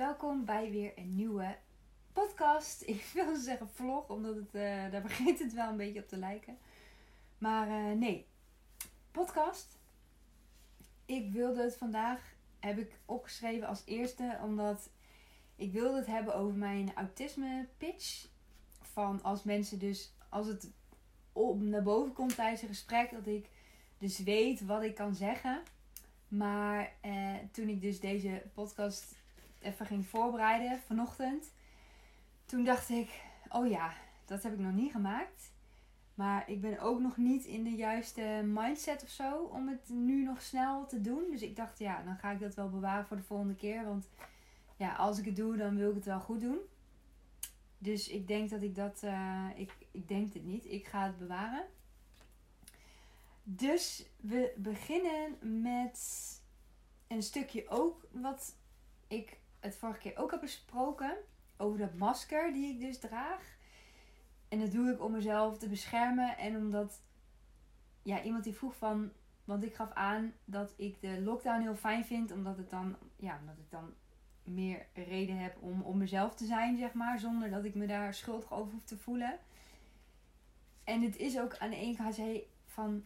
welkom bij weer een nieuwe podcast. Ik wil zeggen vlog, omdat het, uh, daar begint het wel een beetje op te lijken. Maar uh, nee, podcast. Ik wilde het vandaag, heb ik opgeschreven als eerste, omdat ik wilde het hebben over mijn autisme pitch. Van als mensen dus, als het op naar boven komt tijdens een gesprek, dat ik dus weet wat ik kan zeggen. Maar eh, toen ik dus deze podcast even ging voorbereiden vanochtend, toen dacht ik: oh ja, dat heb ik nog niet gemaakt. Maar ik ben ook nog niet in de juiste mindset of zo om het nu nog snel te doen. Dus ik dacht, ja, dan ga ik dat wel bewaren voor de volgende keer. Want ja, als ik het doe, dan wil ik het wel goed doen. Dus ik denk dat ik dat. Uh, ik, ik denk het niet. Ik ga het bewaren. Dus we beginnen met een stukje ook wat ik het vorige keer ook heb besproken. Over dat masker die ik dus draag. En dat doe ik om mezelf te beschermen. En omdat ja, iemand die vroeg van. Want ik gaf aan dat ik de lockdown heel fijn vind. Omdat het dan. Ja, omdat ik dan meer reden heb om, om mezelf te zijn, zeg maar. Zonder dat ik me daar schuldig over hoef te voelen. En het is ook aan de ene kant van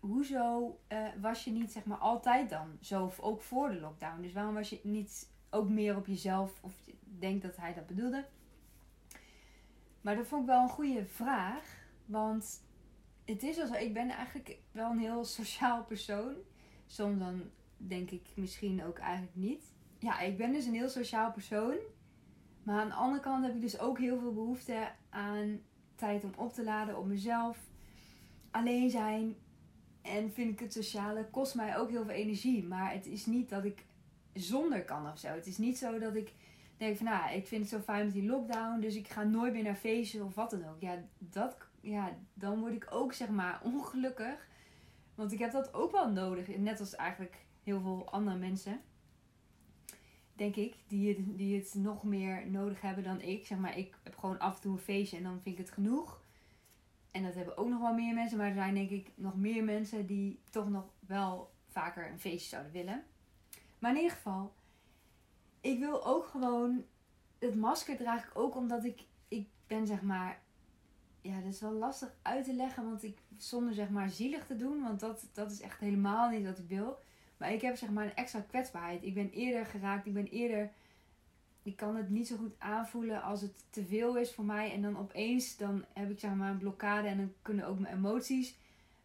hoezo uh, was je niet zeg maar altijd dan zo, ook voor de lockdown? Dus waarom was je niet ook meer op jezelf, of denk dat hij dat bedoelde? Maar dat vond ik wel een goede vraag, want het is alsof ik ben eigenlijk wel een heel sociaal persoon. Soms dan denk ik misschien ook eigenlijk niet. Ja, ik ben dus een heel sociaal persoon. Maar aan de andere kant heb ik dus ook heel veel behoefte aan tijd om op te laden op mezelf. Alleen zijn, en vind ik het sociale kost mij ook heel veel energie. Maar het is niet dat ik zonder kan of zo. Het is niet zo dat ik denk van nou, ik vind het zo fijn met die lockdown. Dus ik ga nooit meer naar feestjes of wat dan ook. Ja, dat, ja, dan word ik ook zeg maar ongelukkig. Want ik heb dat ook wel nodig. Net als eigenlijk heel veel andere mensen. Denk ik. Die het, die het nog meer nodig hebben dan ik. Zeg maar, ik heb gewoon af en toe een feestje en dan vind ik het genoeg. En dat hebben ook nog wel meer mensen. Maar er zijn denk ik nog meer mensen die toch nog wel vaker een feestje zouden willen. Maar in ieder geval, ik wil ook gewoon. Het masker draag ik ook omdat ik. Ik ben zeg maar. Ja, dat is wel lastig uit te leggen. Want ik. Zonder zeg maar zielig te doen. Want dat, dat is echt helemaal niet wat ik wil. Maar ik heb zeg maar een extra kwetsbaarheid. Ik ben eerder geraakt. Ik ben eerder ik kan het niet zo goed aanvoelen als het te veel is voor mij. En dan opeens dan heb ik zeg maar een blokkade en dan kunnen ook mijn emoties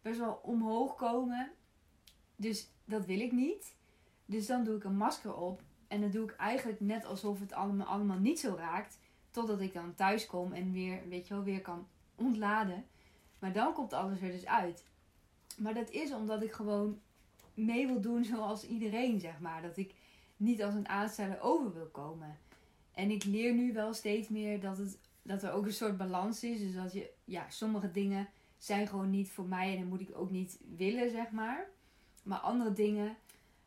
best wel omhoog komen. Dus dat wil ik niet. Dus dan doe ik een masker op. En dan doe ik eigenlijk net alsof het allemaal, allemaal niet zo raakt. Totdat ik dan thuis kom en weer, weet je wel, weer kan ontladen. Maar dan komt alles er dus uit. Maar dat is omdat ik gewoon mee wil doen zoals iedereen, zeg maar. Dat ik niet als een aansteller over wil komen. En ik leer nu wel steeds meer dat, het, dat er ook een soort balans is. Dus dat je, ja, sommige dingen zijn gewoon niet voor mij en dan moet ik ook niet willen, zeg maar. Maar andere dingen,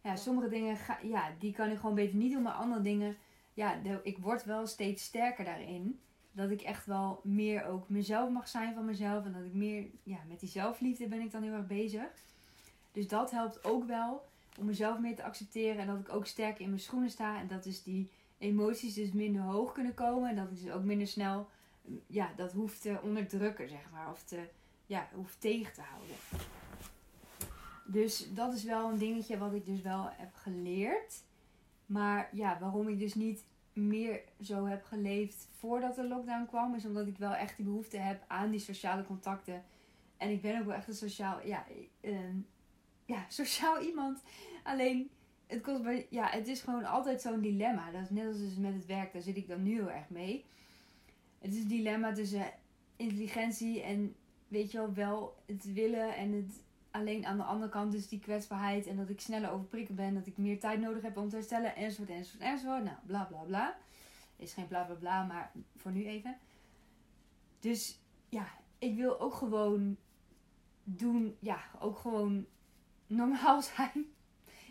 ja, sommige dingen, ja, die kan ik gewoon beter niet doen. Maar andere dingen, ja, ik word wel steeds sterker daarin. Dat ik echt wel meer ook mezelf mag zijn van mezelf. En dat ik meer, ja, met die zelfliefde ben ik dan heel erg bezig. Dus dat helpt ook wel om mezelf meer te accepteren. En dat ik ook sterker in mijn schoenen sta. En dat is die emoties dus minder hoog kunnen komen. En dat ik dus ook minder snel ja, dat hoeft te onderdrukken, zeg maar. Of te, ja, hoeft tegen te houden. Dus dat is wel een dingetje wat ik dus wel heb geleerd. Maar ja, waarom ik dus niet meer zo heb geleefd voordat de lockdown kwam, is omdat ik wel echt die behoefte heb aan die sociale contacten. En ik ben ook wel echt een sociaal, ja, ja, sociaal iemand. Alleen het kost bij, ja, het is gewoon altijd zo'n dilemma. Dat is net als dus met het werk, daar zit ik dan nu heel erg mee. Het is een dilemma tussen intelligentie en weet je wel, wel het willen en het alleen aan de andere kant dus die kwetsbaarheid en dat ik sneller overprikkeld ben, dat ik meer tijd nodig heb om te herstellen, enzovoort, enzovoort, enzovoort. Nou, bla bla bla. Is geen bla bla bla, maar voor nu even. Dus ja, ik wil ook gewoon doen, ja, ook gewoon normaal zijn.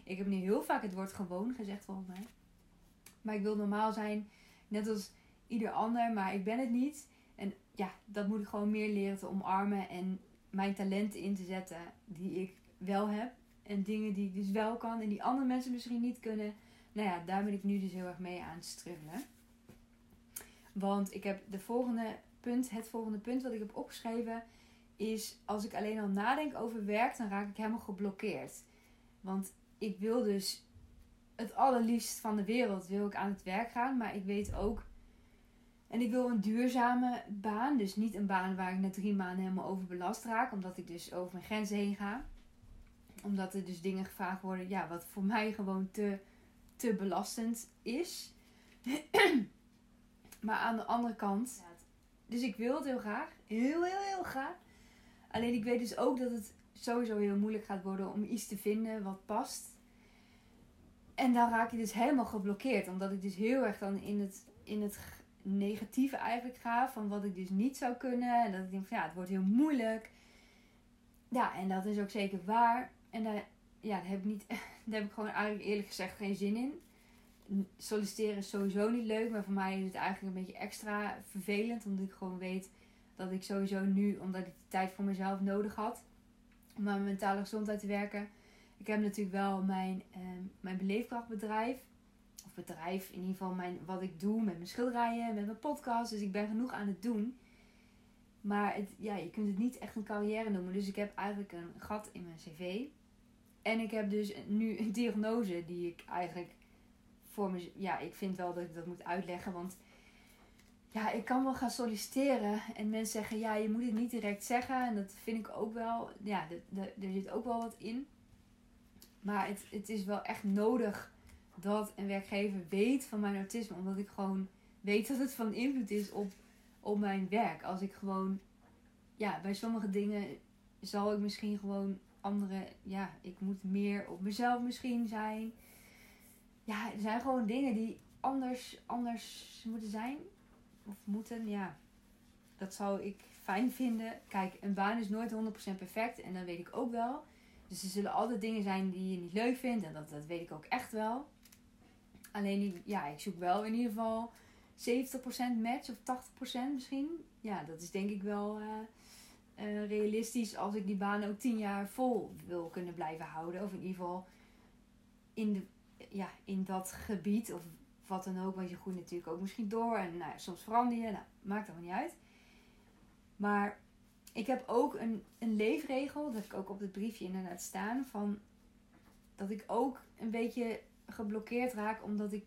Ik heb nu heel vaak het woord gewoon gezegd volgens mij. Maar ik wil normaal zijn, net als ieder ander, maar ik ben het niet. En ja, dat moet ik gewoon meer leren te omarmen en mijn talenten in te zetten die ik wel heb. En dingen die ik dus wel kan en die andere mensen misschien niet kunnen. nou ja, daar ben ik nu dus heel erg mee aan het struggelen. Want ik heb de volgende punt, het volgende punt wat ik heb opgeschreven, is als ik alleen al nadenk over werk, dan raak ik helemaal geblokkeerd. Want ik wil dus het allerliefst van de wereld wil ik aan het werk gaan, maar ik weet ook en ik wil een duurzame baan. Dus niet een baan waar ik na drie maanden helemaal overbelast raak. Omdat ik dus over mijn grenzen heen ga. Omdat er dus dingen gevraagd worden. Ja, wat voor mij gewoon te, te belastend is. maar aan de andere kant. Dus ik wil het heel graag. Heel, heel, heel graag. Alleen ik weet dus ook dat het sowieso heel moeilijk gaat worden om iets te vinden wat past. En dan raak je dus helemaal geblokkeerd. Omdat ik dus heel erg dan in het, in het negatieve eigenlijk ga. Van wat ik dus niet zou kunnen. En dat ik denk van ja, het wordt heel moeilijk. Ja, en dat is ook zeker waar. En daar, ja, heb ik niet, heb ik gewoon eigenlijk eerlijk gezegd geen zin in. Solliciteren is sowieso niet leuk. Maar voor mij is het eigenlijk een beetje extra vervelend. Omdat ik gewoon weet dat ik sowieso nu, omdat ik de tijd voor mezelf nodig had. Om aan mijn mentale gezondheid te werken. Ik heb natuurlijk wel mijn, uh, mijn beleefkrachtbedrijf bedrijf, in ieder geval mijn, wat ik doe met mijn schilderijen, met mijn podcast. Dus ik ben genoeg aan het doen. Maar het, ja, je kunt het niet echt een carrière noemen. Dus ik heb eigenlijk een gat in mijn cv. En ik heb dus nu een diagnose die ik eigenlijk voor me. Ja, ik vind wel dat ik dat moet uitleggen. Want ja, ik kan wel gaan solliciteren. En mensen zeggen, ja, je moet het niet direct zeggen. En dat vind ik ook wel. Ja, er zit ook wel wat in. Maar het, het is wel echt nodig dat een werkgever weet van mijn autisme. Omdat ik gewoon weet dat het van invloed is op, op mijn werk. Als ik gewoon, ja, bij sommige dingen zal ik misschien gewoon andere, ja, ik moet meer op mezelf misschien zijn. Ja, er zijn gewoon dingen die anders, anders moeten zijn. Of moeten, ja. Dat zou ik fijn vinden. Kijk, een baan is nooit 100% perfect. En dat weet ik ook wel. Dus er zullen altijd dingen zijn die je niet leuk vindt. En dat, dat weet ik ook echt wel. Alleen, ja, ik zoek wel in ieder geval 70% match of 80% misschien. Ja, dat is denk ik wel uh, uh, realistisch als ik die baan ook 10 jaar vol wil kunnen blijven houden. Of in ieder geval in, de, ja, in dat gebied of wat dan ook. Want je groeit natuurlijk ook misschien door en nou, soms verander je. Nou, maakt allemaal niet uit. Maar ik heb ook een, een leefregel, dat heb ik ook op het briefje inderdaad staan, van dat ik ook een beetje geblokkeerd raak omdat ik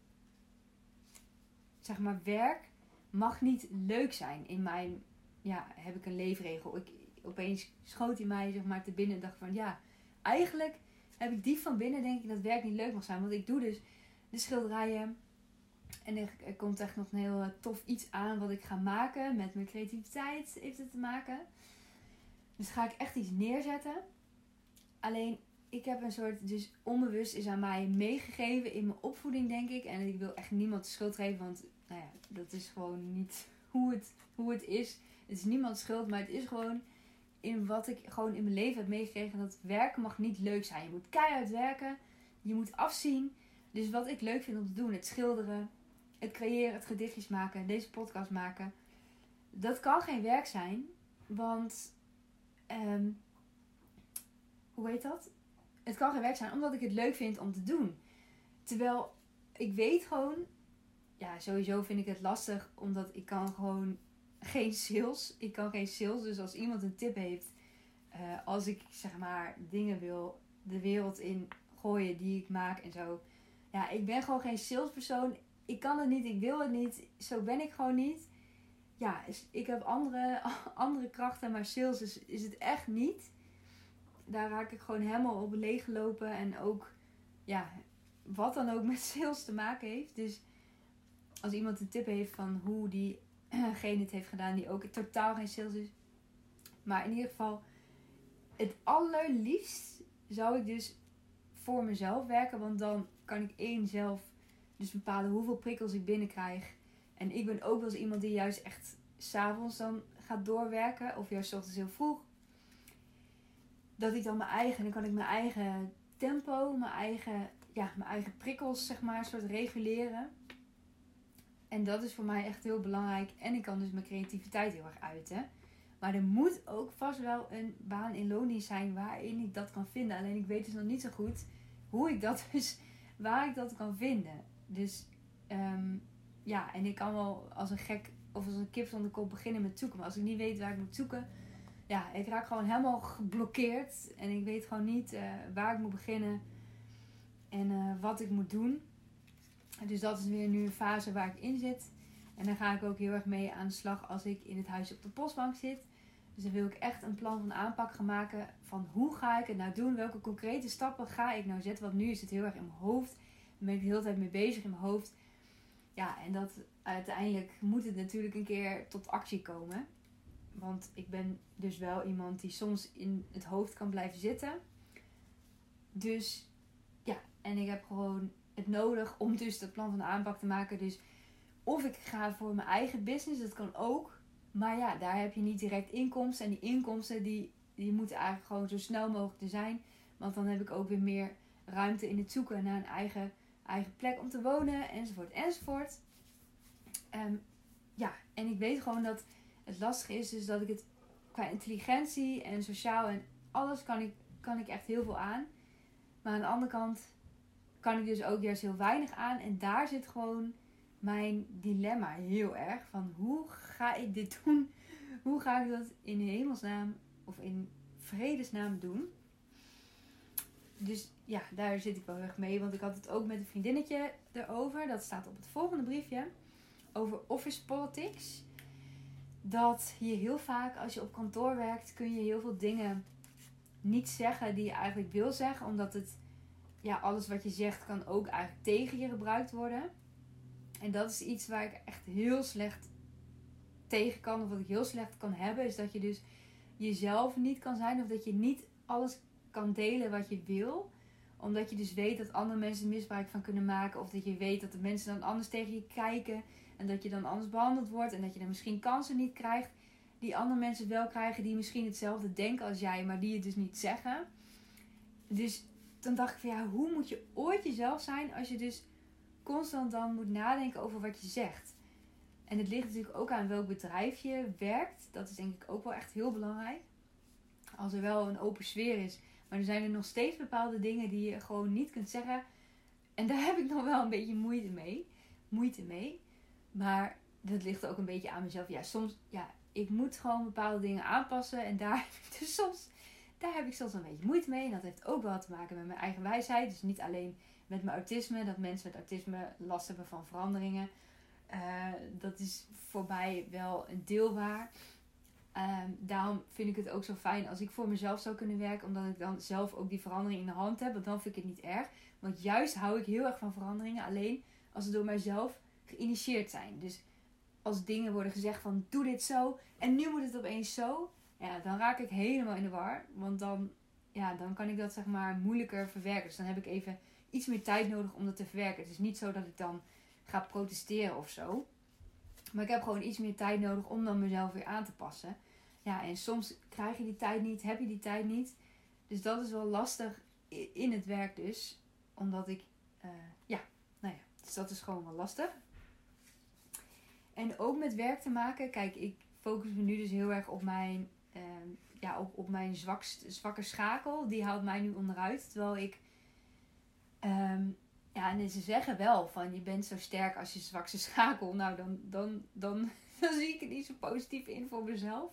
zeg maar werk mag niet leuk zijn. In mijn ja, heb ik een leefregel. Ik opeens schoot hij mij zeg maar te binnen en dacht van ja, eigenlijk heb ik diep van binnen denk ik dat werk niet leuk mag zijn, want ik doe dus de schilderijen en er, er komt echt nog een heel eh, tof iets aan wat ik ga maken met mijn creativiteit heeft het te maken. Dus ga ik echt iets neerzetten. Alleen ik heb een soort, dus onbewust is aan mij meegegeven in mijn opvoeding, denk ik. En ik wil echt niemand de schuld geven, want nou ja, dat is gewoon niet hoe het, hoe het is. Het is niemands schuld, maar het is gewoon in wat ik gewoon in mijn leven heb meegekregen. Dat werken mag niet leuk zijn. Je moet keihard werken, je moet afzien. Dus wat ik leuk vind om te doen, het schilderen, het creëren, het gedichtjes maken, deze podcast maken. Dat kan geen werk zijn, want um, hoe heet dat? Het kan geen werk zijn omdat ik het leuk vind om te doen. Terwijl ik weet gewoon, ja, sowieso vind ik het lastig omdat ik kan gewoon geen sales. Ik kan geen sales. Dus als iemand een tip heeft, uh, als ik zeg maar dingen wil de wereld in gooien die ik maak en zo. Ja, ik ben gewoon geen salespersoon. Ik kan het niet, ik wil het niet. Zo ben ik gewoon niet. Ja, ik heb andere, andere krachten, maar sales is, is het echt niet daar raak ik gewoon helemaal op leeggelopen. En ook, ja, wat dan ook met sales te maken heeft. Dus als iemand een tip heeft van hoe diegene het heeft gedaan, die ook totaal geen sales is. Maar in ieder geval, het allerliefst zou ik dus voor mezelf werken. Want dan kan ik één zelf dus bepalen hoeveel prikkels ik binnenkrijg. En ik ben ook wel eens iemand die juist echt s'avonds dan gaat doorwerken. Of juist ochtends heel vroeg dat ik dan mijn eigen, dan kan ik mijn eigen tempo, mijn eigen, ja, mijn eigen prikkels, zeg maar, soort reguleren. En dat is voor mij echt heel belangrijk. En ik kan dus mijn creativiteit heel erg uiten. Maar er moet ook vast wel een baan in loondienst zijn waarin ik dat kan vinden. Alleen ik weet dus nog niet zo goed hoe ik dat dus waar ik dat kan vinden. Dus ehm, ja, en ik kan wel als een gek of als een kip zonder kop beginnen met zoeken. Maar als ik niet weet waar ik moet zoeken, ja, ik raak gewoon helemaal geblokkeerd. En ik weet gewoon niet uh, waar ik moet beginnen en uh, wat ik moet doen. Dus dat is weer nu een fase waar ik in zit. En daar ga ik ook heel erg mee aan de slag als ik in het huis op de postbank zit. Dus dan wil ik echt een plan van aanpak gaan maken van hoe ga ik het nou doen? Welke concrete stappen ga ik nou zetten? Want nu is het heel erg in mijn hoofd. Daar ben ik de hele tijd mee bezig in mijn hoofd. Ja, en dat uiteindelijk moet het natuurlijk een keer tot actie komen. Want ik ben dus wel iemand die soms in het hoofd kan blijven zitten. Dus ja, en ik heb gewoon het nodig om dus dat plan van aanpak te maken. Dus of ik ga voor mijn eigen business, dat kan ook. Maar ja, daar heb je niet direct inkomsten. En die inkomsten die, die moeten eigenlijk gewoon zo snel mogelijk te zijn. Want dan heb ik ook weer meer ruimte in het zoeken naar een eigen, eigen plek om te wonen. Enzovoort, enzovoort. Um, ja, en ik weet gewoon dat het lastig is. Dus dat ik het qua intelligentie en sociaal en alles kan ik, kan ik echt heel veel aan. Maar aan de andere kant kan ik dus ook juist heel weinig aan. En daar zit gewoon mijn dilemma heel erg. Van hoe ga ik dit doen? Hoe ga ik dat in hemelsnaam of in vredesnaam doen? Dus ja, daar zit ik wel erg mee. Want ik had het ook met een vriendinnetje erover. Dat staat op het volgende briefje. Over office politics. Dat je heel vaak als je op kantoor werkt, kun je heel veel dingen niet zeggen die je eigenlijk wil zeggen. Omdat het, ja, alles wat je zegt kan ook eigenlijk tegen je gebruikt worden. En dat is iets waar ik echt heel slecht tegen kan, of wat ik heel slecht kan hebben, is dat je dus jezelf niet kan zijn, of dat je niet alles kan delen wat je wil omdat je dus weet dat andere mensen misbruik van kunnen maken. Of dat je weet dat de mensen dan anders tegen je kijken. En dat je dan anders behandeld wordt. En dat je dan misschien kansen niet krijgt. Die andere mensen wel krijgen. Die misschien hetzelfde denken als jij. Maar die het dus niet zeggen. Dus dan dacht ik van ja, hoe moet je ooit jezelf zijn. Als je dus constant dan moet nadenken over wat je zegt. En het ligt natuurlijk ook aan welk bedrijf je werkt. Dat is denk ik ook wel echt heel belangrijk. Als er wel een open sfeer is. Maar er zijn er nog steeds bepaalde dingen die je gewoon niet kunt zeggen. En daar heb ik nog wel een beetje moeite mee. Moeite mee. Maar dat ligt ook een beetje aan mezelf. Ja, soms, ja, ik moet gewoon bepaalde dingen aanpassen. En daar heb ik dus soms, daar heb ik soms een beetje moeite mee. En dat heeft ook wel te maken met mijn eigen wijsheid. Dus niet alleen met mijn autisme. Dat mensen met autisme last hebben van veranderingen. Uh, dat is voor mij wel een deel waar. Um, daarom vind ik het ook zo fijn als ik voor mezelf zou kunnen werken. Omdat ik dan zelf ook die verandering in de hand heb. Want dan vind ik het niet erg. Want juist hou ik heel erg van veranderingen. Alleen als ze door mijzelf geïnitieerd zijn. Dus als dingen worden gezegd van doe dit zo. En nu moet het opeens zo. Ja, dan raak ik helemaal in de war. Want dan, ja, dan kan ik dat zeg maar moeilijker verwerken. Dus dan heb ik even iets meer tijd nodig om dat te verwerken. Het is niet zo dat ik dan ga protesteren of zo. Maar ik heb gewoon iets meer tijd nodig om dan mezelf weer aan te passen. Ja, en soms krijg je die tijd niet, heb je die tijd niet. Dus dat is wel lastig in het werk dus. Omdat ik, uh, ja, nou ja, dus dat is gewoon wel lastig. En ook met werk te maken. Kijk, ik focus me nu dus heel erg op mijn, uh, ja, op, op mijn zwakste, zwakke schakel. Die houdt mij nu onderuit. Terwijl ik um, ja, en ze zeggen wel van je bent zo sterk als je zwakste schakel. Nou, dan, dan, dan, dan zie ik het niet zo positief in voor mezelf.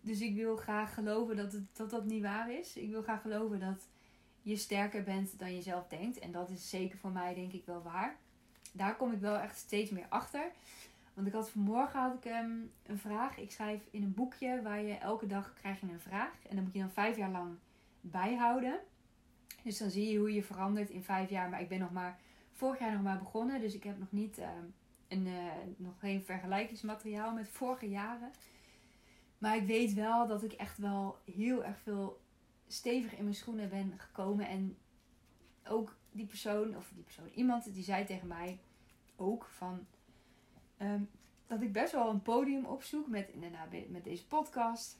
Dus ik wil graag geloven dat, het, dat dat niet waar is. Ik wil graag geloven dat je sterker bent dan je zelf denkt. En dat is zeker voor mij denk ik wel waar. Daar kom ik wel echt steeds meer achter. Want ik had vanmorgen had ik um, een vraag. Ik schrijf in een boekje waar je elke dag krijg je een vraag. En dan moet je dan vijf jaar lang bijhouden. Dus dan zie je hoe je verandert in vijf jaar. Maar ik ben nog maar vorig jaar nog maar begonnen. Dus ik heb nog niet uh, een, uh, nog geen vergelijkingsmateriaal met vorige jaren. Maar ik weet wel dat ik echt wel heel erg veel stevig in mijn schoenen ben gekomen. En ook die persoon, of die persoon, iemand die zei tegen mij ook van. Um, dat ik best wel een podium opzoek met, met deze podcast.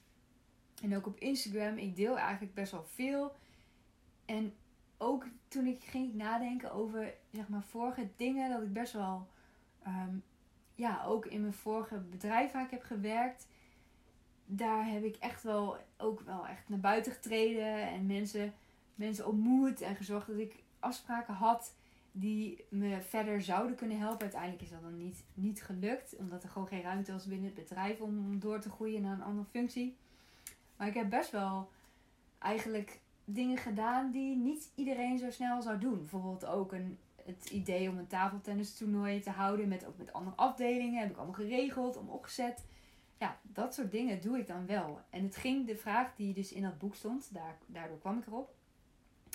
En ook op Instagram. Ik deel eigenlijk best wel veel. En ook toen ik ging nadenken over zeg maar vorige dingen, dat ik best wel um, ja, ook in mijn vorige bedrijf waar ik heb gewerkt, daar heb ik echt wel ook wel echt naar buiten getreden en mensen, mensen ontmoet en gezorgd dat ik afspraken had. Die me verder zouden kunnen helpen. Uiteindelijk is dat dan niet, niet gelukt, omdat er gewoon geen ruimte was binnen het bedrijf om door te groeien naar een andere functie. Maar ik heb best wel eigenlijk dingen gedaan die niet iedereen zo snel zou doen. Bijvoorbeeld ook een, het idee om een tafeltennistoernooi te houden met, ook met andere afdelingen. Heb ik allemaal geregeld, om opgezet. Ja, dat soort dingen doe ik dan wel. En het ging, de vraag die dus in dat boek stond, daar, daardoor kwam ik erop.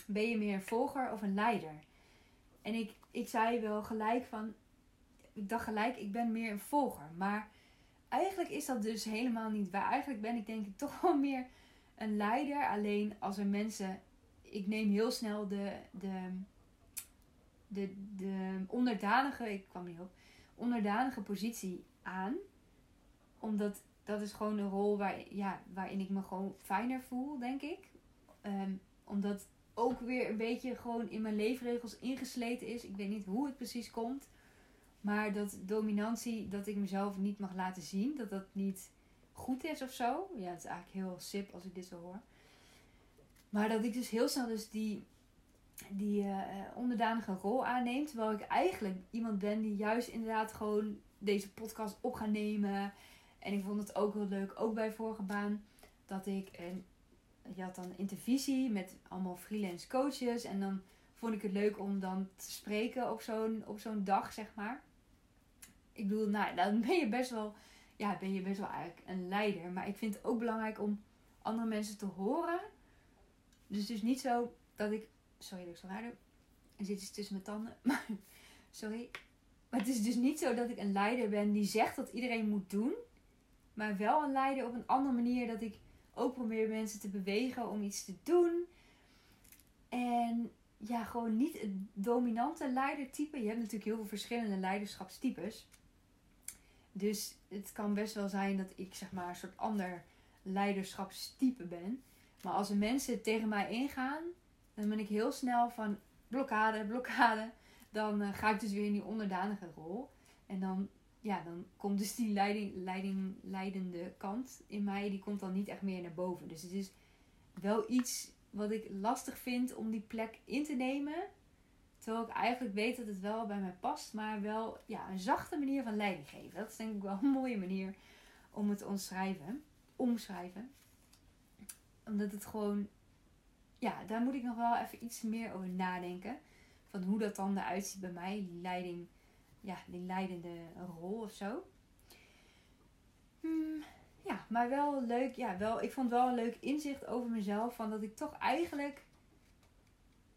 Ben je meer een volger of een leider? En ik, ik zei wel gelijk van, ik dacht gelijk, ik ben meer een volger. Maar eigenlijk is dat dus helemaal niet waar. Eigenlijk ben ik denk ik toch wel meer een leider. Alleen als er mensen, ik neem heel snel de, de, de, de onderdanige, ik kwam niet op, onderdanige positie aan. Omdat dat is gewoon een rol waar, ja, waarin ik me gewoon fijner voel, denk ik. Ehm, omdat ook weer een beetje gewoon in mijn leefregels ingesleten is. Ik weet niet hoe het precies komt. Maar dat dominantie, dat ik mezelf niet mag laten zien, dat dat niet goed is of zo. Ja, het is eigenlijk heel sip als ik dit zo hoor. Maar dat ik dus heel snel dus die, die uh, onderdanige rol aanneem. Terwijl ik eigenlijk iemand ben die juist inderdaad gewoon deze podcast op gaat nemen. En ik vond het ook heel leuk, ook bij vorige baan, dat ik een je had dan intervisie met allemaal freelance coaches. En dan vond ik het leuk om dan te spreken op zo'n, op zo'n dag, zeg maar. Ik bedoel, nou, dan ben je best wel, ja, ben je best wel eigenlijk een leider. Maar ik vind het ook belangrijk om andere mensen te horen. Dus het is niet zo dat ik, sorry dat ik zo raar doe. Er zit iets tussen mijn tanden. Maar, sorry. Maar het is dus niet zo dat ik een leider ben die zegt dat iedereen moet doen. Maar wel een leider op een andere manier dat ik ook probeer mensen te bewegen om iets te doen. En ja, gewoon niet het dominante leidertype. Je hebt natuurlijk heel veel verschillende leiderschapstypes. Dus het kan best wel zijn dat ik zeg maar een soort ander leiderschapstype ben. Maar als er mensen tegen mij ingaan, dan ben ik heel snel van blokkade, blokkade. Dan uh, ga ik dus weer in die onderdanige rol. En dan ja, dan komt dus die leiding, leiding, leidende kant in mij, die komt dan niet echt meer naar boven. Dus het is wel iets wat ik lastig vind om die plek in te nemen. Terwijl ik eigenlijk weet dat het wel bij mij past, maar wel ja, een zachte manier van leiding geven. Dat is denk ik wel een mooie manier om het te omschrijven. Omschrijven. Omdat het gewoon, ja, daar moet ik nog wel even iets meer over nadenken. Van hoe dat dan eruit ziet bij mij, leiding ja, die leidende rol of zo. Hmm, ja, maar wel leuk. Ja, wel, ik vond wel een leuk inzicht over mezelf. Van dat ik toch eigenlijk.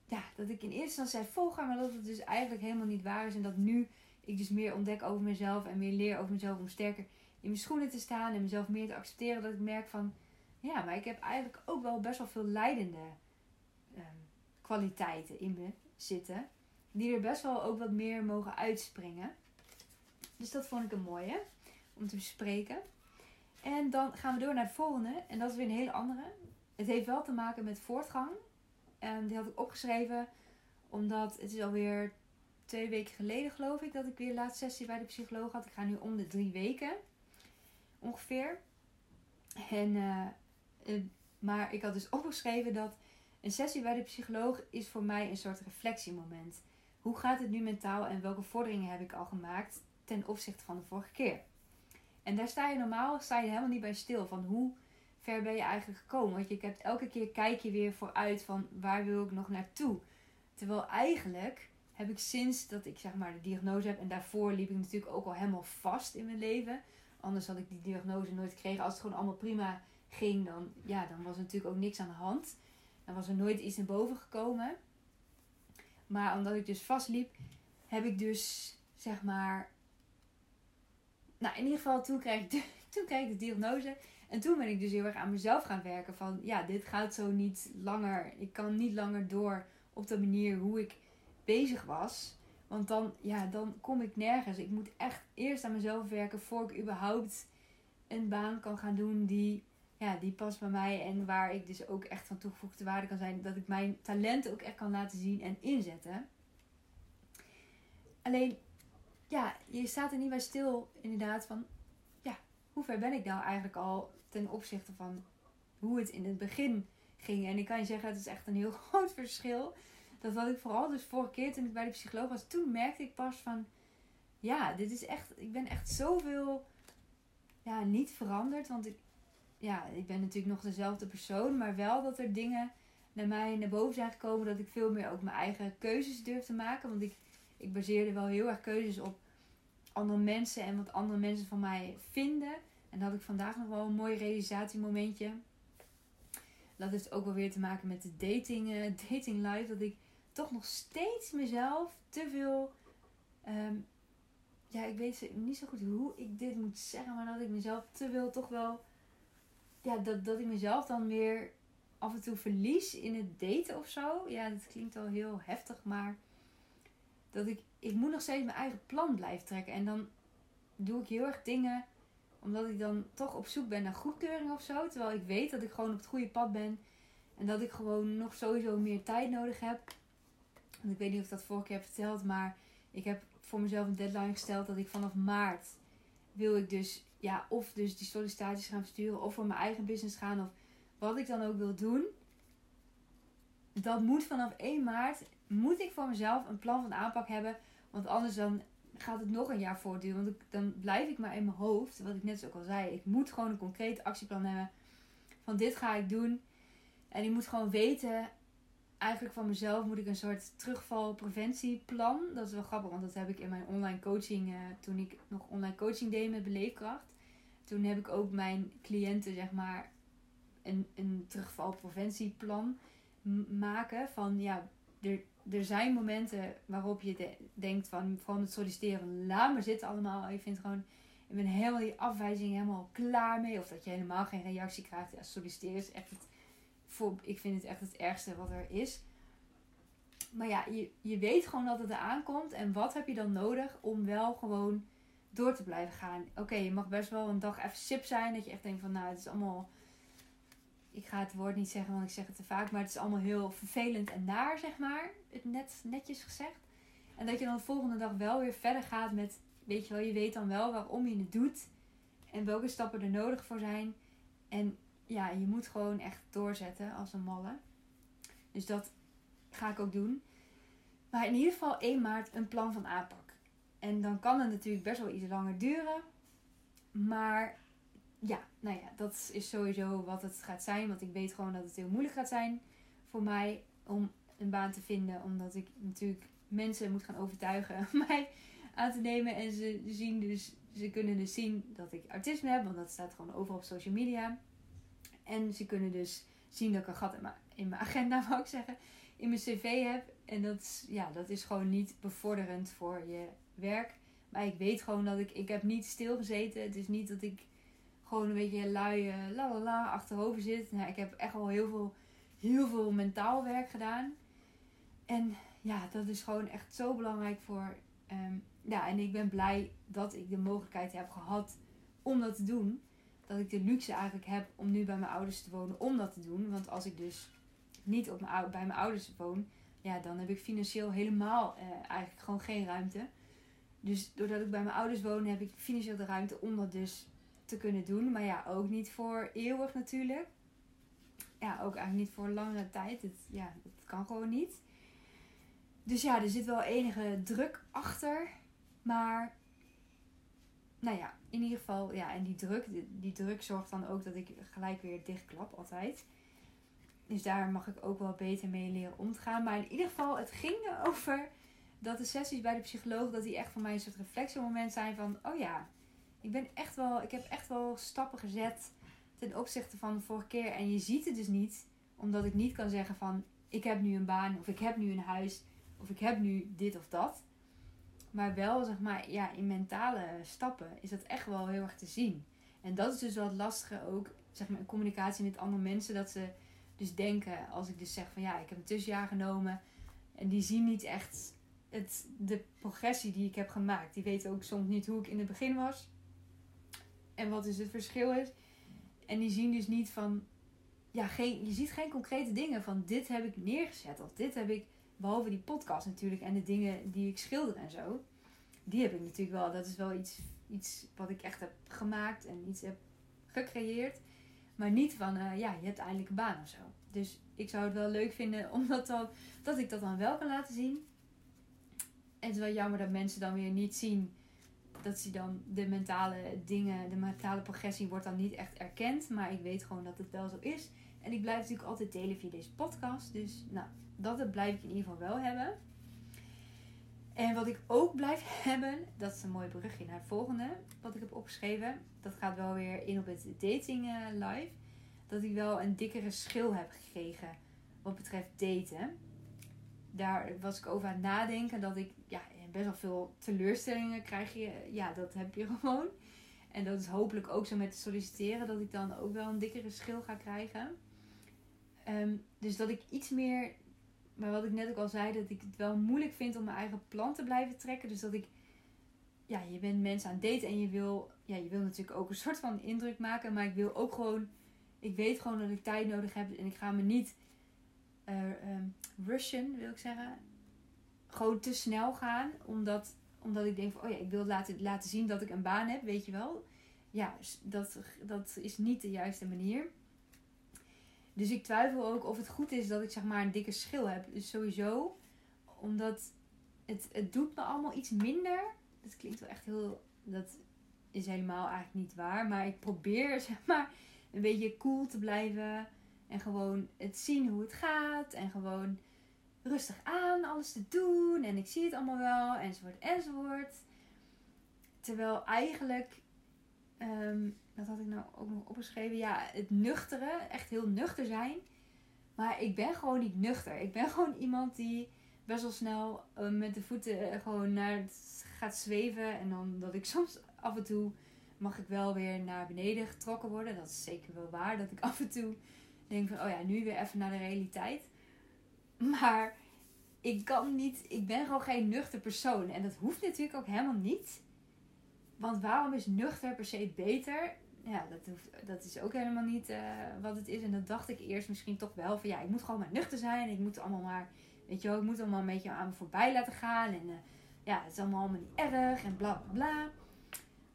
Ja, dat ik in eerste instantie zei volgen, maar dat het dus eigenlijk helemaal niet waar is. En dat nu ik dus meer ontdek over mezelf en meer leer over mezelf om sterker in mijn schoenen te staan en mezelf meer te accepteren. Dat ik merk van, ja, maar ik heb eigenlijk ook wel best wel veel leidende um, kwaliteiten in me zitten die er best wel ook wat meer mogen uitspringen. Dus dat vond ik een mooie om te bespreken. En dan gaan we door naar het volgende. En dat is weer een hele andere. Het heeft wel te maken met voortgang. En die had ik opgeschreven omdat het is alweer twee weken geleden geloof ik dat ik weer de laatste sessie bij de psycholoog had. Ik ga nu om de drie weken ongeveer. En, uh, maar ik had dus opgeschreven dat een sessie bij de psycholoog is voor mij een soort reflectiemoment hoe gaat het nu mentaal en welke vorderingen heb ik al gemaakt ten opzichte van de vorige keer? En daar sta je normaal sta je helemaal niet bij stil van hoe ver ben je eigenlijk gekomen. Want je hebt elke keer kijk je weer vooruit van waar wil ik nog naartoe. Terwijl eigenlijk heb ik sinds dat ik zeg maar de diagnose heb en daarvoor liep ik natuurlijk ook al helemaal vast in mijn leven. Anders had ik die diagnose nooit gekregen. Als het gewoon allemaal prima ging, dan, ja, dan was er natuurlijk ook niks aan de hand. Dan was er nooit iets naar boven gekomen. Maar omdat ik dus vastliep, heb ik dus zeg maar. Nou, in ieder geval, toen kreeg ik de, toen kreeg ik de diagnose. En toen ben ik dus heel erg aan mezelf gaan werken. Van ja, dit gaat zo niet langer. Ik kan niet langer door op de manier hoe ik bezig was. Want dan, ja, dan kom ik nergens. Ik moet echt eerst aan mezelf werken voor ik überhaupt een baan kan gaan doen die ja, die past bij mij en waar ik dus ook echt van toegevoegde waarde kan zijn. Dat ik mijn talenten ook echt kan laten zien en inzetten. Alleen, ja, je staat er niet bij stil inderdaad van, ja, hoe ver ben ik nou eigenlijk al ten opzichte van hoe het in het begin ging. En ik kan je zeggen, het is echt een heel groot verschil. dat had ik vooral dus vorige keer toen ik bij de psycholoog was. Toen merkte ik pas van, ja, dit is echt, ik ben echt zoveel, ja, niet veranderd. Want ik, ja, ik ben natuurlijk nog dezelfde persoon, maar wel dat er dingen naar mij naar boven zijn gekomen. Dat ik veel meer ook mijn eigen keuzes durf te maken. Want ik, ik baseerde wel heel erg keuzes op andere mensen en wat andere mensen van mij vinden. En dat had ik vandaag nog wel een mooi realisatiemomentje. Dat heeft ook wel weer te maken met de dating, uh, dating life. Dat ik toch nog steeds mezelf te veel. Ehm, ja, ik weet niet zo goed hoe ik dit moet zeggen. Maar dat ik mezelf te veel toch wel. Ja, dat, dat ik mezelf dan weer af en toe verlies in het daten of zo. Ja, dat klinkt wel heel heftig. Maar dat ik. Ik moet nog steeds mijn eigen plan blijven trekken. En dan doe ik heel erg dingen omdat ik dan toch op zoek ben naar goedkeuring of zo. Terwijl ik weet dat ik gewoon op het goede pad ben. En dat ik gewoon nog sowieso meer tijd nodig heb. Want ik weet niet of ik dat vorige keer heb verteld. Maar ik heb voor mezelf een deadline gesteld dat ik vanaf maart wil ik dus, ja, of dus die sollicitaties gaan versturen. Of voor mijn eigen business gaan. Of wat ik dan ook wil doen. Dat moet vanaf 1 maart, moet ik voor mezelf een plan van aanpak hebben. Want anders dan gaat het nog een jaar voortduren. Want dan blijf ik maar in mijn hoofd, wat ik net zo ook al zei. Ik moet gewoon een concreet actieplan hebben. Van dit ga ik doen. En ik moet gewoon weten, eigenlijk van mezelf moet ik een soort terugvalpreventieplan. Dat is wel grappig, want dat heb ik in mijn online coaching, uh, toen ik nog online coaching deed met beleefkracht. Toen heb ik ook mijn cliënten, zeg maar, een, een terugvalpreventieplan maken. Van ja, er, er zijn momenten waarop je denkt van, vooral met solliciteren, laat me zitten allemaal. Je vindt gewoon, ik ben helemaal die afwijzing helemaal klaar mee. Of dat je helemaal geen reactie krijgt. Ja, solliciteren is echt het, ik vind het echt het ergste wat er is. Maar ja, je, je weet gewoon dat het er aankomt. En wat heb je dan nodig om wel gewoon door te blijven gaan? Oké, je mag best wel een dag even sip zijn. Dat je echt denkt van, nou, het is allemaal ik ga het woord niet zeggen, want ik zeg het te vaak, maar het is allemaal heel vervelend en naar, zeg maar. Het net, netjes gezegd. En dat je dan de volgende dag wel weer verder gaat met, weet je wel, je weet dan wel waarom je het doet en welke stappen er nodig voor zijn. En ja, je moet gewoon echt doorzetten als een malle. Dus dat ga ik ook doen. Maar in ieder geval 1 maart een plan van aanpak. En dan kan het natuurlijk best wel iets langer duren. Maar ja, nou ja, dat is sowieso wat het gaat zijn. Want ik weet gewoon dat het heel moeilijk gaat zijn voor mij om een baan te vinden. Omdat ik natuurlijk mensen moet gaan overtuigen mij aan te nemen. En ze zien dus, ze kunnen dus zien dat ik autisme heb. Want dat staat gewoon overal op social media. En ze kunnen dus zien dat ik een gat in mijn, agenda, wou ik zeggen, in mijn cv heb. En dat ja, dat is gewoon niet bevorderend voor je werk. Maar ik weet gewoon dat ik, ik heb niet stilgezeten. Het is niet dat ik gewoon een beetje lui, uh, la la la, achterover zit. Nou, ik heb echt wel heel veel, heel veel mentaal werk gedaan. En ja, dat is gewoon echt zo belangrijk voor. Um, ja, en ik ben blij dat ik de mogelijkheid heb gehad om dat te doen. Dat ik de luxe eigenlijk heb om nu bij mijn ouders te wonen om dat te doen. Want als ik dus niet op mijn, bij mijn ouders woon, ja, dan heb ik financieel helemaal uh, eigenlijk gewoon geen ruimte. Dus doordat ik bij mijn ouders woon, heb ik financieel de ruimte om dat dus te kunnen doen. Maar ja, ook niet voor eeuwig natuurlijk. Ja, ook eigenlijk niet voor langere tijd. Het, ja, dat kan gewoon niet. Dus ja, er zit wel enige druk achter. Maar, nou ja, in ieder geval, ja, en die druk, die, druk zorgt dan ook dat ik gelijk weer dichtklap altijd. Dus daar mag ik ook wel beter mee leren om te gaan. Maar in ieder geval, het ging erover dat de sessies bij de psycholoog, dat die echt voor mij een soort reflectiemoment zijn van, oh ja, ik ben echt wel, ik heb echt wel stappen gezet ten opzichte van de vorige keer. En je ziet het dus niet, omdat ik niet kan zeggen van ik heb nu een baan of ik heb nu een huis of ik heb nu dit of dat. Maar wel, zeg maar, ja, in mentale stappen is dat echt wel heel erg te zien. En dat is dus wel het lastige ook, zeg maar, in communicatie met andere mensen. Dat ze dus denken, als ik dus zeg van ja, ik heb een tussenjaar genomen. En die zien niet echt het, de progressie die ik heb gemaakt. Die weten ook soms niet hoe ik in het begin was en wat is het verschil is. En die zien dus niet van, ja, geen, je ziet geen concrete dingen van dit heb ik neergezet of dit heb ik, behalve die podcast natuurlijk en de dingen die ik schilder en zo. Die heb ik natuurlijk wel, dat is wel iets, iets wat ik echt heb gemaakt en iets heb gecreëerd. Maar niet van, eh, ja, je hebt eindelijk een baan of zo. Dus ik zou het wel leuk vinden omdat dan, dat ik dat dan wel kan laten zien. En het is wel jammer dat mensen dan weer niet zien dat ze dan de mentale dingen, de mentale progressie wordt dan niet echt erkend. Maar ik weet gewoon dat het wel zo is. En ik blijf natuurlijk altijd delen via deze podcast. Dus nou, dat blijf ik in ieder geval wel hebben. En wat ik ook blijf hebben, dat is een mooi brugje naar het volgende wat ik heb opgeschreven. Dat gaat wel weer in op het dating uh, live. Dat ik wel een dikkere schil heb gekregen wat betreft daten. Daar was ik over aan het nadenken dat ik ja, best wel veel teleurstellingen krijg je. Ja, dat heb je gewoon. En dat is hopelijk ook zo met te solliciteren dat ik dan ook wel een dikkere schil ga krijgen. Ehm, dus dat ik iets meer maar wat ik net ook al zei, dat ik het wel moeilijk vind om mijn eigen plan te blijven trekken. Dus dat ik, ja, je bent mensen aan het en je wil, ja, je wil natuurlijk ook een soort van indruk maken. Maar ik wil ook gewoon, ik weet gewoon dat ik tijd nodig heb en ik ga me niet uh, wil ik zeggen. Gewoon te snel gaan, omdat, omdat ik denk van, oh ja, ik wil laten, laten zien dat ik een baan heb, weet je wel. Ja, dat, dat is niet de juiste manier. Dus ik twijfel ook of het goed is dat ik zeg maar een dikke schil heb. Dus sowieso, omdat het, het doet me allemaal iets minder. Dat klinkt wel echt heel. Dat is helemaal eigenlijk niet waar. Maar ik probeer zeg maar een beetje cool te blijven. En gewoon het zien hoe het gaat. En gewoon rustig aan alles te doen. En ik zie het allemaal wel. Enzovoort, enzovoort. Terwijl eigenlijk um, dat had ik nou ook nog opgeschreven. Ja, het nuchtere, echt heel nuchter zijn. Maar ik ben gewoon niet nuchter. Ik ben gewoon iemand die best wel snel uh, met de voeten eh, gewoon naar het gaat zweven. En dan dat ik soms af en toe mag ik wel weer naar beneden getrokken worden. Dat is zeker wel waar. Dat ik af en toe denk van, oh ja, nu weer even naar de realiteit. Maar ik kan niet, ik ben gewoon geen nuchter persoon. En dat hoeft natuurlijk ook helemaal niet. Want waarom is nuchter per se beter? ja, dat, hoeft, dat is ook helemaal niet uh, wat het is. En dat dacht ik eerst misschien toch wel van ja, ik moet gewoon maar nuchter zijn. Ik moet allemaal maar, weet je wel, ik moet allemaal een beetje aan me voorbij laten gaan. En uh, ja, het is allemaal, allemaal niet erg en bla bla bla.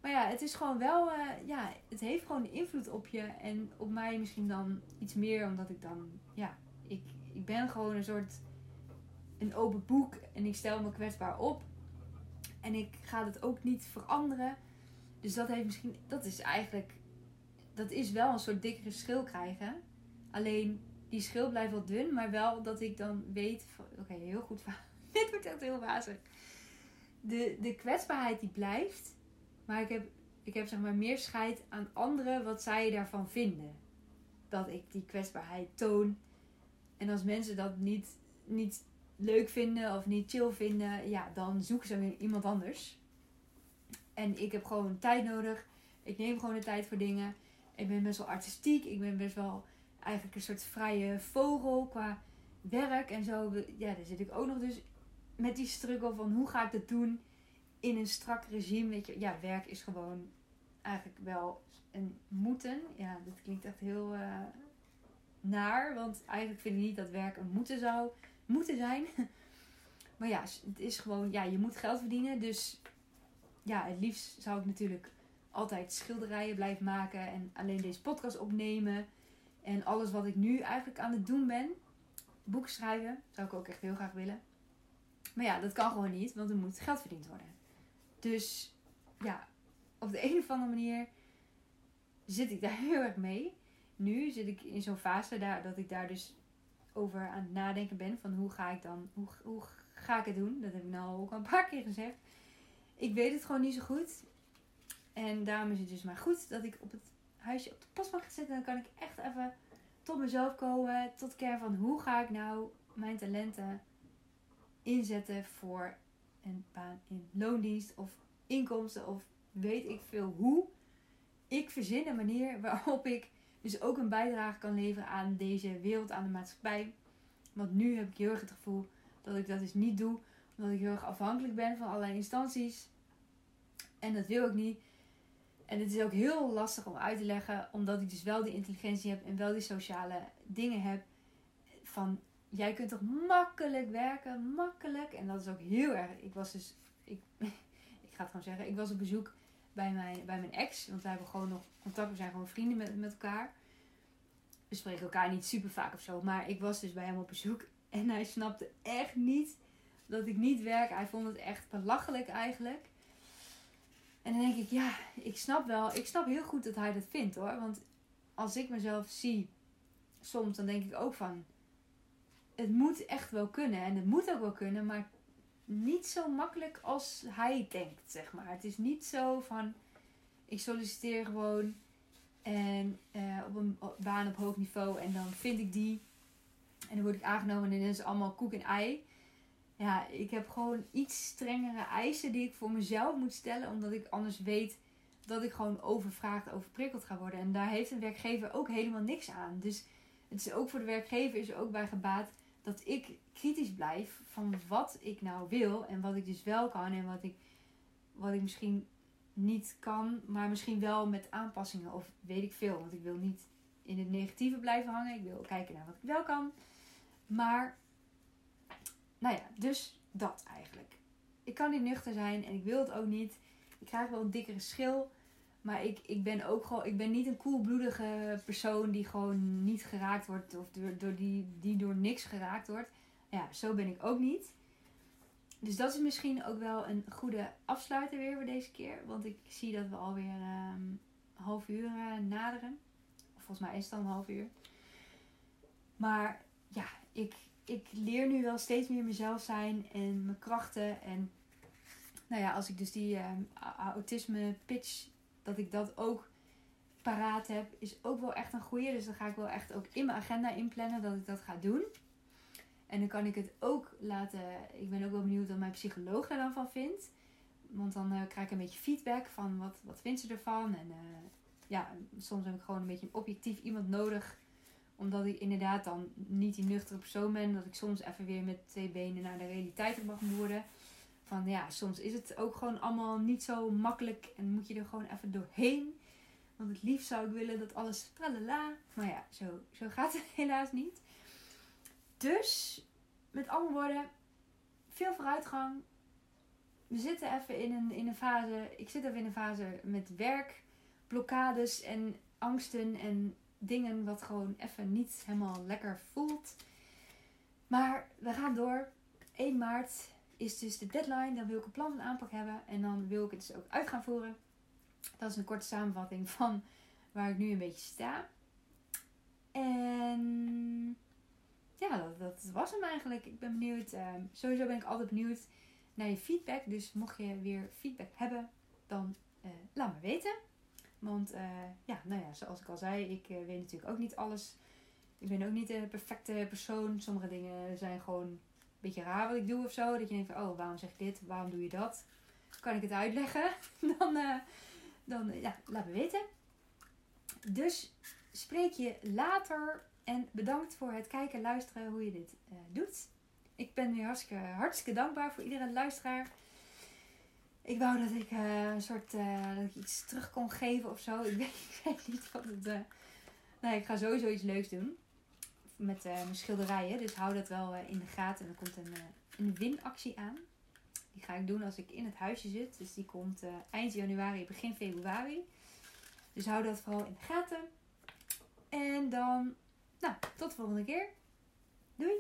Maar ja, het is gewoon wel, uh, ja, het heeft gewoon invloed op je. En op mij misschien dan iets meer, omdat ik dan, ja, ik, ik ben gewoon een soort, een open boek. En ik stel me kwetsbaar op. En ik ga het ook niet veranderen. Dus dat heeft misschien, dat is eigenlijk dat is wel een soort dikkere schil krijgen. Alleen die schil blijft wel dun, maar wel dat ik dan weet oké, heel goed. Dit wordt echt heel wazig. De, de kwetsbaarheid die blijft, maar ik heb, ik heb zeg maar meer scheid aan anderen wat zij daarvan vinden. Dat ik die kwetsbaarheid toon. En als mensen dat niet, niet leuk vinden of niet chill vinden, ja, dan zoeken ze weer iemand anders. En ik heb gewoon tijd nodig. Ik neem gewoon de tijd voor dingen ik ben best wel artistiek. Ik ben best wel eigenlijk een soort vrije vogel qua werk en zo. Ja, daar zit ik ook nog dus met die struggle van hoe ga ik dat doen in een strak regime. Weet je, ja, werk is gewoon eigenlijk wel een moeten. Ja, dat klinkt echt heel uh, naar. Want eigenlijk vind ik niet dat werk een moeten zou moeten zijn. Maar ja, het is gewoon, ja, je moet geld verdienen. Dus ja, het liefst zou ik natuurlijk altijd schilderijen blijf maken en alleen deze podcast opnemen. En alles wat ik nu eigenlijk aan het doen ben, boeken schrijven, zou ik ook echt heel graag willen. Maar ja, dat kan gewoon niet, want er moet geld verdiend worden. Dus ja, op de een of andere manier zit ik daar heel erg mee. Nu zit ik in zo'n fase daar, dat ik daar dus over aan het nadenken ben. Van hoe ga ik dan, hoe, hoe ga ik het doen? Dat heb ik nou ook al een paar keer gezegd. Ik weet het gewoon niet zo goed. En daarom is het dus maar goed dat ik op het huisje op de post mag zetten. Dan kan ik echt even tot mezelf komen. Tot keer van hoe ga ik nou mijn talenten inzetten voor een baan in loondienst of inkomsten of weet ik veel hoe. Ik verzin een manier waarop ik dus ook een bijdrage kan leveren aan deze wereld, aan de maatschappij. Want nu heb ik heel erg het gevoel dat ik dat dus niet doe. Omdat ik heel erg afhankelijk ben van allerlei instanties. En dat wil ik niet. En het is ook heel lastig om uit te leggen, omdat ik dus wel die intelligentie heb en wel die sociale dingen heb. Van jij kunt toch makkelijk werken, makkelijk. En dat is ook heel erg. Ik was dus, ik, ik ga het gewoon zeggen, ik was op bezoek bij mijn, bij mijn ex. Want wij hebben gewoon nog contact, we zijn gewoon vrienden met, met elkaar. we spreken elkaar niet super vaak of zo. Maar ik was dus bij hem op bezoek. En hij snapte echt niet dat ik niet werk. Hij vond het echt belachelijk eigenlijk. En dan denk ik, ja, ik snap wel. Ik snap heel goed dat hij dat vindt hoor. Want als ik mezelf zie, soms dan denk ik ook van. Het moet echt wel kunnen. En het moet ook wel kunnen. Maar niet zo makkelijk als hij denkt, zeg maar. Het is niet zo van. Ik solliciteer gewoon. En uh, op een baan op hoog niveau. En dan vind ik die. En dan word ik aangenomen. En dan is allemaal koek en ei. Ja, ik heb gewoon iets strengere eisen die ik voor mezelf moet stellen. Omdat ik anders weet dat ik gewoon overvraagd, overprikkeld ga worden. En daar heeft een werkgever ook helemaal niks aan. Dus het is ook voor de werkgever is er ook bij gebaat dat ik kritisch blijf van wat ik nou wil. En wat ik dus wel kan. En wat ik, wat ik misschien niet kan, maar misschien wel met aanpassingen of weet ik veel. Want ik wil niet in het negatieve blijven hangen. Ik wil kijken naar wat ik wel kan. Maar, nou ja, dus dat eigenlijk. Ik kan niet nuchter zijn en ik wil het ook niet. Ik krijg wel een dikkere schil. Maar ik, ik ben ook gewoon, ik ben niet een koelbloedige persoon die gewoon niet geraakt wordt. Of door, door die, die door niks geraakt wordt. Ja, zo ben ik ook niet. Dus dat is misschien ook wel een goede afsluiter weer voor deze keer. Want ik zie dat we alweer um, een half uur uh, naderen. Volgens mij is het al een half uur. Maar ja, ik, ik leer nu wel steeds meer mezelf zijn en mijn krachten. En nou ja, als ik dus die um, autisme pitch, dat ik dat ook paraat heb, is ook wel echt een goede. Dus dan ga ik wel echt ook in mijn agenda inplannen dat ik dat ga doen. En dan kan ik het ook laten. Ik ben ook wel benieuwd wat mijn psycholoog daar dan van vindt. Want dan uh, krijg ik een beetje feedback van wat, wat vindt ze ervan. En uh, ja, soms heb ik gewoon een beetje een objectief iemand nodig. Omdat ik inderdaad dan niet die nuchtere persoon ben. Dat ik soms even weer met twee benen naar de realiteit mag worden. Van ja, soms is het ook gewoon allemaal niet zo makkelijk. En moet je er gewoon even doorheen. Want het liefst zou ik willen dat alles tralala. Maar ja, zo, zo gaat het helaas niet. Dus, met andere woorden, veel vooruitgang. We zitten even in een, in een fase, ik zit even in een fase met werk, blokkades en angsten en dingen wat gewoon even niet helemaal lekker voelt. Maar we gaan door. 1 maart is dus de deadline. Dan wil ik een plan en aanpak hebben. En dan wil ik het dus ook uit gaan voeren. Dat is een korte samenvatting van waar ik nu een beetje sta. En ja, dat, was hem eigenlijk. Ik ben benieuwd. Uh, sowieso ben ik altijd benieuwd naar je feedback. Dus mocht je weer feedback hebben, dan uh, laat me weten. Want uh, ja, nou ja, zoals ik al zei, ik weet natuurlijk ook niet alles. Ik ben ook niet de perfecte persoon. Sommige dingen zijn gewoon beetje raar wat ik doe of zo. Dat je denkt van, oh, waarom zeg ik dit? Waarom doe je dat? Kan ik het uitleggen? dan, dan ja, laat me weten. Dus spreek je later en bedankt voor het kijken en luisteren hoe je dit uh, doet. Ik ben weer hartstikke, hartstikke dankbaar voor iedere luisteraar. Ik wou dat ik uh, een soort dat ik iets terug kon geven of zo. Ik weet, ik weet niet wat het. nee, ik ga sowieso iets leuks doen. Met mijn schilderijen. Dus hou dat wel in de gaten. En er komt een, een winactie aan. Die ga ik doen als ik in het huisje zit. Dus die komt eind januari, begin februari. Dus hou dat vooral in de gaten. En dan nou, tot de volgende keer. Doei!